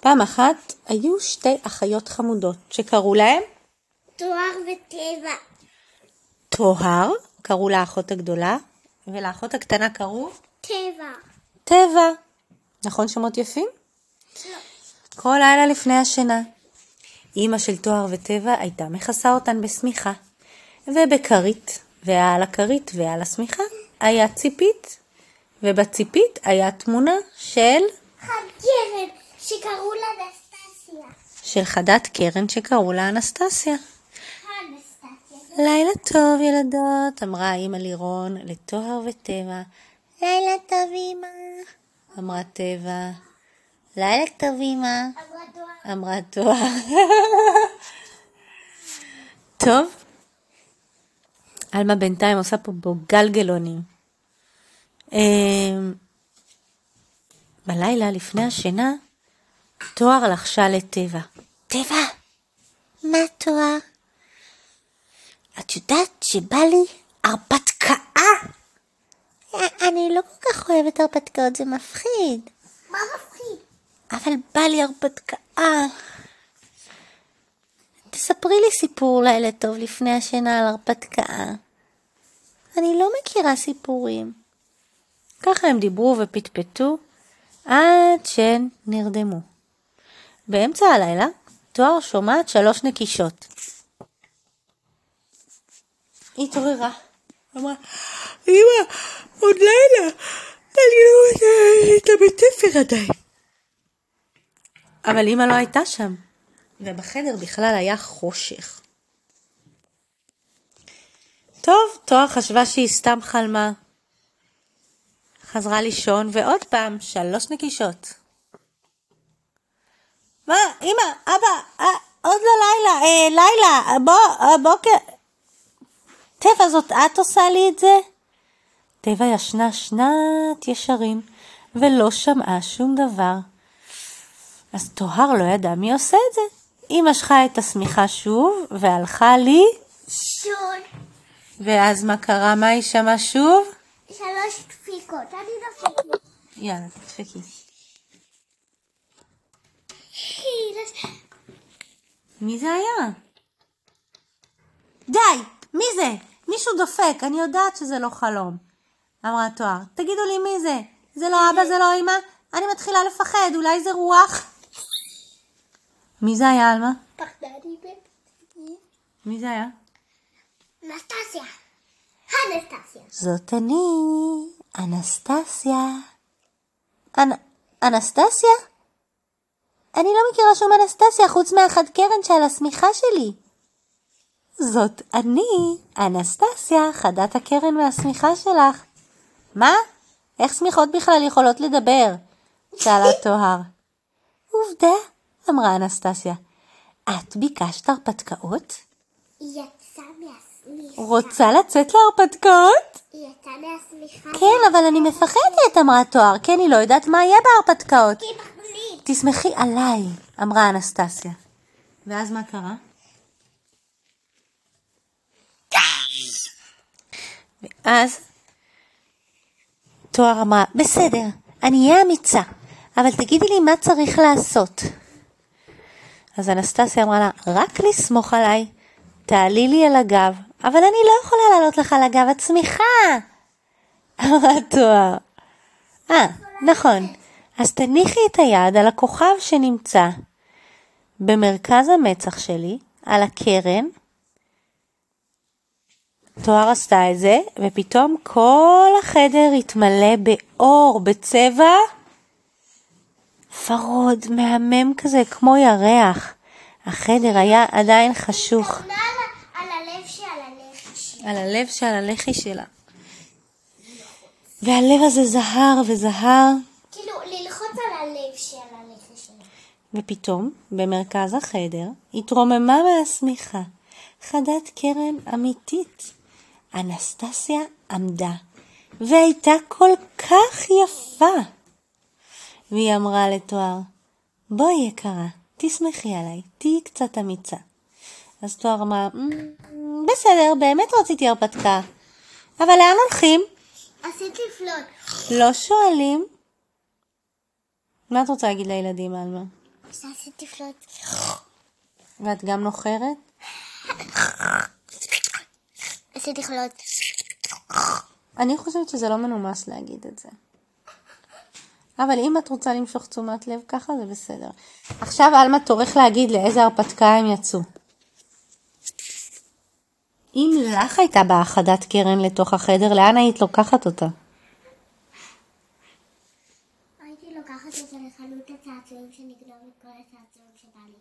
פעם אחת היו שתי אחיות חמודות שקראו להם תואר וטבע. טוהר, קראו לאחות הגדולה, ולאחות הקטנה קראו טבע. טבע. נכון שמות יפים? כל לילה לפני השינה. אמא של טוהר וטבע הייתה מכסה אותן בשמיכה, ובכרית, ועל הכרית ועל השמיכה היה ציפית, ובציפית היה תמונה של, חגרת שקראו לה אנסטסיה. של חדת קרן שקראו לה אנסטסיה. אנסטסיה. לילה טוב ילדות, אמרה אמא לירון לטוהר וטבע. לילה טוב אמא, אמרה טבע. לילה טוב אמא, אמרה טוהר. טוב, עלמה בינתיים עושה פה בו גלגלונים. אמ, בלילה לפני השינה, טוהר לחשה לטבע. טבע, מה טוהר? את יודעת שבא לי הרפתקה? אני לא כל כך אוהבת הרפתקאות, זה מפחיד. מה מפחיד? אבל בא לי הרפתקה. תספרי לי סיפור לילה טוב לפני השינה על הרפתקה. אני לא מכירה סיפורים. ככה הם דיברו ופטפטו עד שהן נרדמו. באמצע הלילה, תואר שומעת שלוש נקישות. היא התעוררה. אמרה, אמא, עוד לילה, אני לא יודעת את הבית ספר עדיין. אבל אמא לא הייתה שם, ובחדר בכלל היה חושך. טוב, תואר חשבה שהיא סתם חלמה. חזרה לישון, ועוד פעם, שלוש נקישות. מה, אמא, אבא, אה, עוד לא לילה, אה, לילה, בוא, אה, בוקר. טבע, זאת את עושה לי את זה? טבע ישנה שנת ישרים, ולא שמעה שום דבר. אז טוהר לא ידע מי עושה את זה. היא משכה את השמיכה שוב, והלכה לי, שון. ואז מה קרה? מה היא שמעה שוב? שלוש דפיקות. אני דפקתי. יאללה, תדפקי. מי זה היה? די! מי זה? מישהו דופק, אני יודעת שזה לא חלום. אמרה תואר, תגידו לי מי זה? זה לא אבא, זה לא אמא? אני מתחילה לפחד, אולי זה רוח? מי זה היה, עלמה? פחדני. מי זה היה? אנסטסיה. אנסטסיה. זאת אני, אנסטסיה. אנ... אנסטסיה? אני לא מכירה שום אנסטסיה חוץ מהחד קרן שעל השמיכה שלי. זאת אני, אנסטסיה, חדת הקרן מהשמיכה שלך. מה? איך שמיכות בכלל יכולות לדבר? שאלה טוהר. עובדה, אמרה אנסטסיה. את ביקשת הרפתקאות? יצאה מהשמיכה. רוצה לצאת להרפתקאות? היא יצאה מהשמיכה. כן, אבל אני מפחדת, אמרה תואר, כן, היא לא יודעת מה יהיה בהרפתקאות. תסמכי עליי, אמרה אנסטסיה. ואז מה קרה? ואז תואר אמרה, בסדר, אני אהיה אמיצה, אבל תגידי לי מה צריך לעשות. אז אנסטסיה אמרה לה, רק לסמוך עליי, תעלי לי על הגב, אבל אני לא יכולה לעלות לך על הגב, את צמיחה. אמרה תואר. אה, נכון. אז תניחי את היד על הכוכב שנמצא במרכז המצח שלי, על הקרן. תואר עשתה את זה, ופתאום כל החדר התמלא באור, בצבע ורוד, מהמם כזה, כמו ירח. החדר היה עדיין חשוך. תמונה על ה- על הלב שעל הלחי שלי. על הלב שעל הלחי שלה. והלב הזה זהר וזהר, כאילו, ללחוץ על הלב שעל הלחי שלי. ופתאום, במרכז החדר, התרוממה מהשמיכה חדת קרן אמיתית. אנסטסיה עמדה, והייתה כל כך יפה. והיא אמרה לתואר, בואי יקרה, תסמכי עליי, תהיי קצת אמיצה. אז תואר אמרה, "אמ, בסדר, באמת רציתי הרפתקה, אבל לאן הולכים? עשית לפלוט. לא שואלים. מה את רוצה להגיד לילדים, עלמה? שעשיתי פלוט. ואת גם נוחרת? עשיתי חלות. אני חושבת שזה לא מנומס להגיד את זה. אבל אם את רוצה למשוך תשומת לב ככה, זה בסדר. עכשיו, עלמה, תורך להגיד לאיזה הרפתקה הם יצאו. אם לך הייתה בהאחדת קרן לתוך החדר, לאן היית לוקחת אותה? הייתי לוקחת אותה לחנות הצעצועים שנגנוב את כל הצעצועים שבא לי.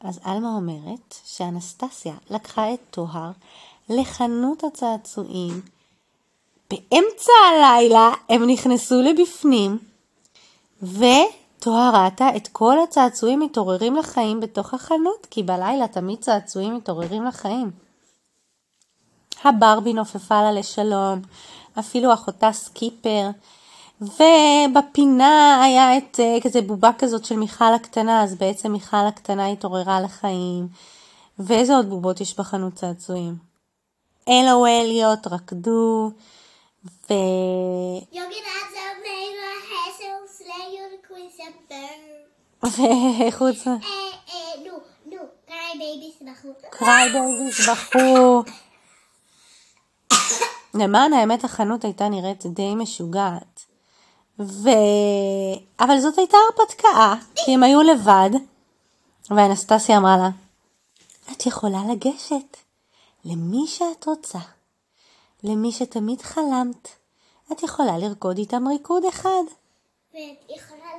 אז עלמה אומרת שאנסטסיה לקחה את טוהר לחנות הצעצועים. באמצע הלילה הם נכנסו לבפנים, וטוהר ראתה את כל הצעצועים מתעוררים לחיים בתוך החנות, כי בלילה תמיד צעצועים מתעוררים לחיים. הברבי נופפה לה לשלום, אפילו אחותה סקיפר, ובפינה היה את אה, כזה בובה כזאת של מיכל הקטנה, אז בעצם מיכל הקטנה התעוררה לחיים. ואיזה עוד בובות יש בחנות צעצועים? אלוהליות רקדו, ו... וחוץ. אה, אה, נו, נו, cry babies בחוץ. cry babies בכו. למען האמת החנות הייתה נראית די משוגעת. ו... אבל זאת הייתה הרפתקה, כי הם היו לבד, ואנסטסיה אמרה לה, את יכולה לגשת למי שאת רוצה, למי שתמיד חלמת. את יכולה לרקוד איתם ריקוד אחד.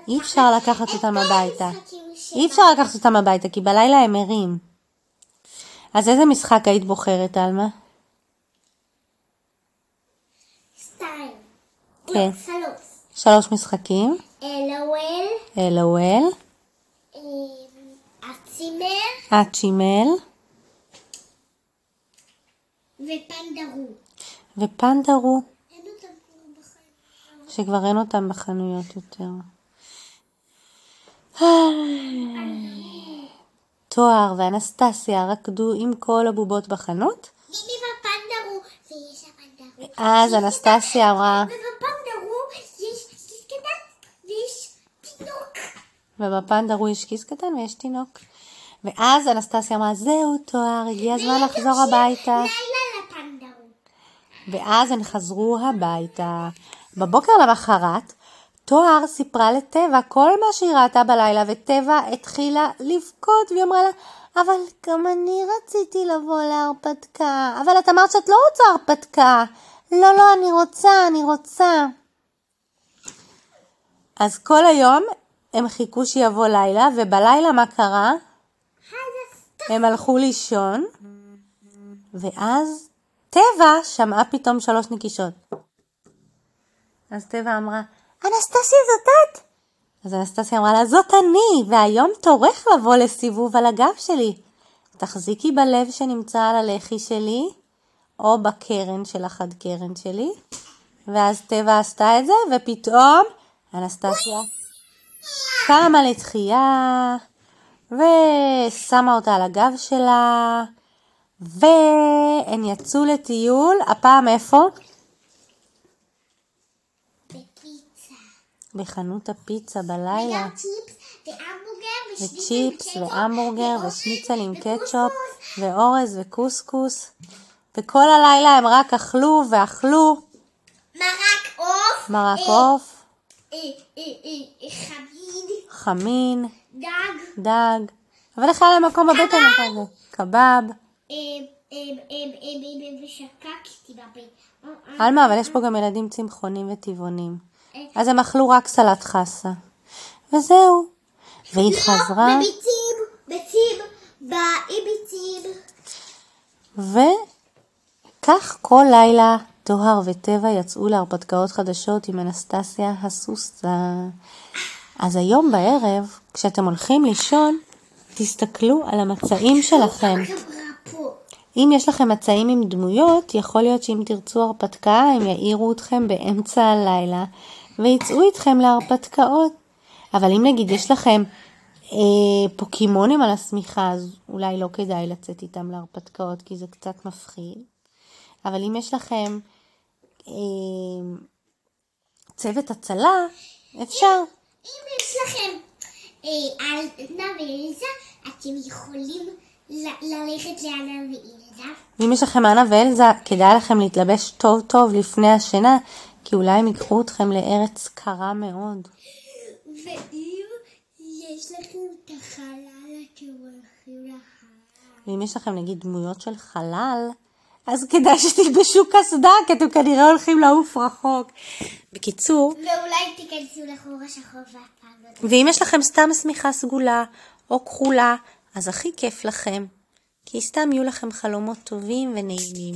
אי אפשר לקחת אותם הביתה. אי אפשר לקחת אותם הביתה, כי בלילה הם ערים. אז איזה משחק היית בוחרת, עלמה? שתיים. כן. לא, שלוש. שלוש משחקים. אלוהל, אלוהל, אה, הצימר אצ'ימל ופנדרו. ופנדרו. שכבר אין אותם בחנויות יותר. תואר ואנסטסיה רקדו עם כל הבובות בחנות. אז אנסטסיה אמרה, ובפנדרו יש כיס קטן ויש תינוק. ובפנדרו יש כיס קטן ויש תינוק. ואז אנסטסיה אמרה, זהו תואר, הגיע הזמן לחזור הביתה. ואז הן חזרו הביתה. בבוקר למחרת, תואר סיפרה לטבע כל מה שהיא ראתה בלילה, וטבע התחילה לבכות, והיא אמרה לה, אבל גם אני רציתי לבוא להרפתקה. אבל את אמרת שאת לא רוצה הרפתקה. לא, לא, אני רוצה, אני רוצה. אז כל היום הם חיכו שיבוא לילה, ובלילה מה קרה? הם הלכו לישון, ואז טבע שמעה פתאום שלוש נקישות. אז טבע אמרה, אנסטסיה זאת את? אז אנסטסיה אמרה לה, זאת אני, והיום תורך לבוא לסיבוב על הגב שלי. תחזיקי בלב שנמצא על הלחי שלי, או בקרן של החד קרן שלי. ואז טבע עשתה את זה, ופתאום אנסטסיה קמה לתחייה, ושמה אותה על הגב שלה, והן יצאו לטיול, הפעם איפה? בפיצה. בחנות הפיצה בלילה. וגם צ'יפס והמבורגר וצ'יפס ושניצל עם והמבורגר קטשופ, ושניצל עם וקוסקוס. קטשופ ואורז וקוסקוס. וכל הלילה הם רק אכלו ואכלו מרק עוף. מרק אה, עוף, אה, אה, אה, חמיד. חמין, דג. דג. אבל איך היה להם מקום בבטן כזה? קבב. אה, אה, אה, אה, אה, ושקקתי. אה, אה. עלמה, אבל יש פה גם ילדים צמחונים וטבעונים. אז הם אכלו רק סלט חסה. וזהו. והיא חזרה, לא, בביצים, ביצים, באי ביצים. וכך כל לילה טוהר וטבע יצאו להרפתקאות חדשות עם אנסטסיה הסוסה. אז היום בערב, כשאתם הולכים לישון, תסתכלו על המצעים שלכם. אם יש לכם מצעים עם דמויות, יכול להיות שאם תרצו הרפתקה, הם יעירו אתכם באמצע הלילה ויצאו איתכם להרפתקאות. אבל אם נגיד יש לכם אה, פוקימונים על השמיכה, אז אולי לא כדאי לצאת איתם להרפתקאות, כי זה קצת מפחיד. אבל אם יש לכם צוות הצלה, אפשר. אם יש לכם על עדנה ואילזה, אתם יכולים ללכת לאנה ואילזה. ואם יש לכם אנה ואלזה, כדאי לכם להתלבש טוב טוב לפני השינה, כי אולי הם ייקחו אתכם לארץ קרה מאוד. ואם יש לכם את החלל, אתם הולכים לחלל. ואם יש לכם נגיד דמויות של חלל, אז כדאי שתלבשו קסדה, כי אתם כנראה הולכים לעוף רחוק. בקיצור, ואולי תיכנסו לחור השחור ואף פעם תדעו. ואם יש לכם סתם שמיכה סגולה או כחולה, אז הכי כיף לכם, כי סתם יהיו לכם חלומות טובים ונעימים.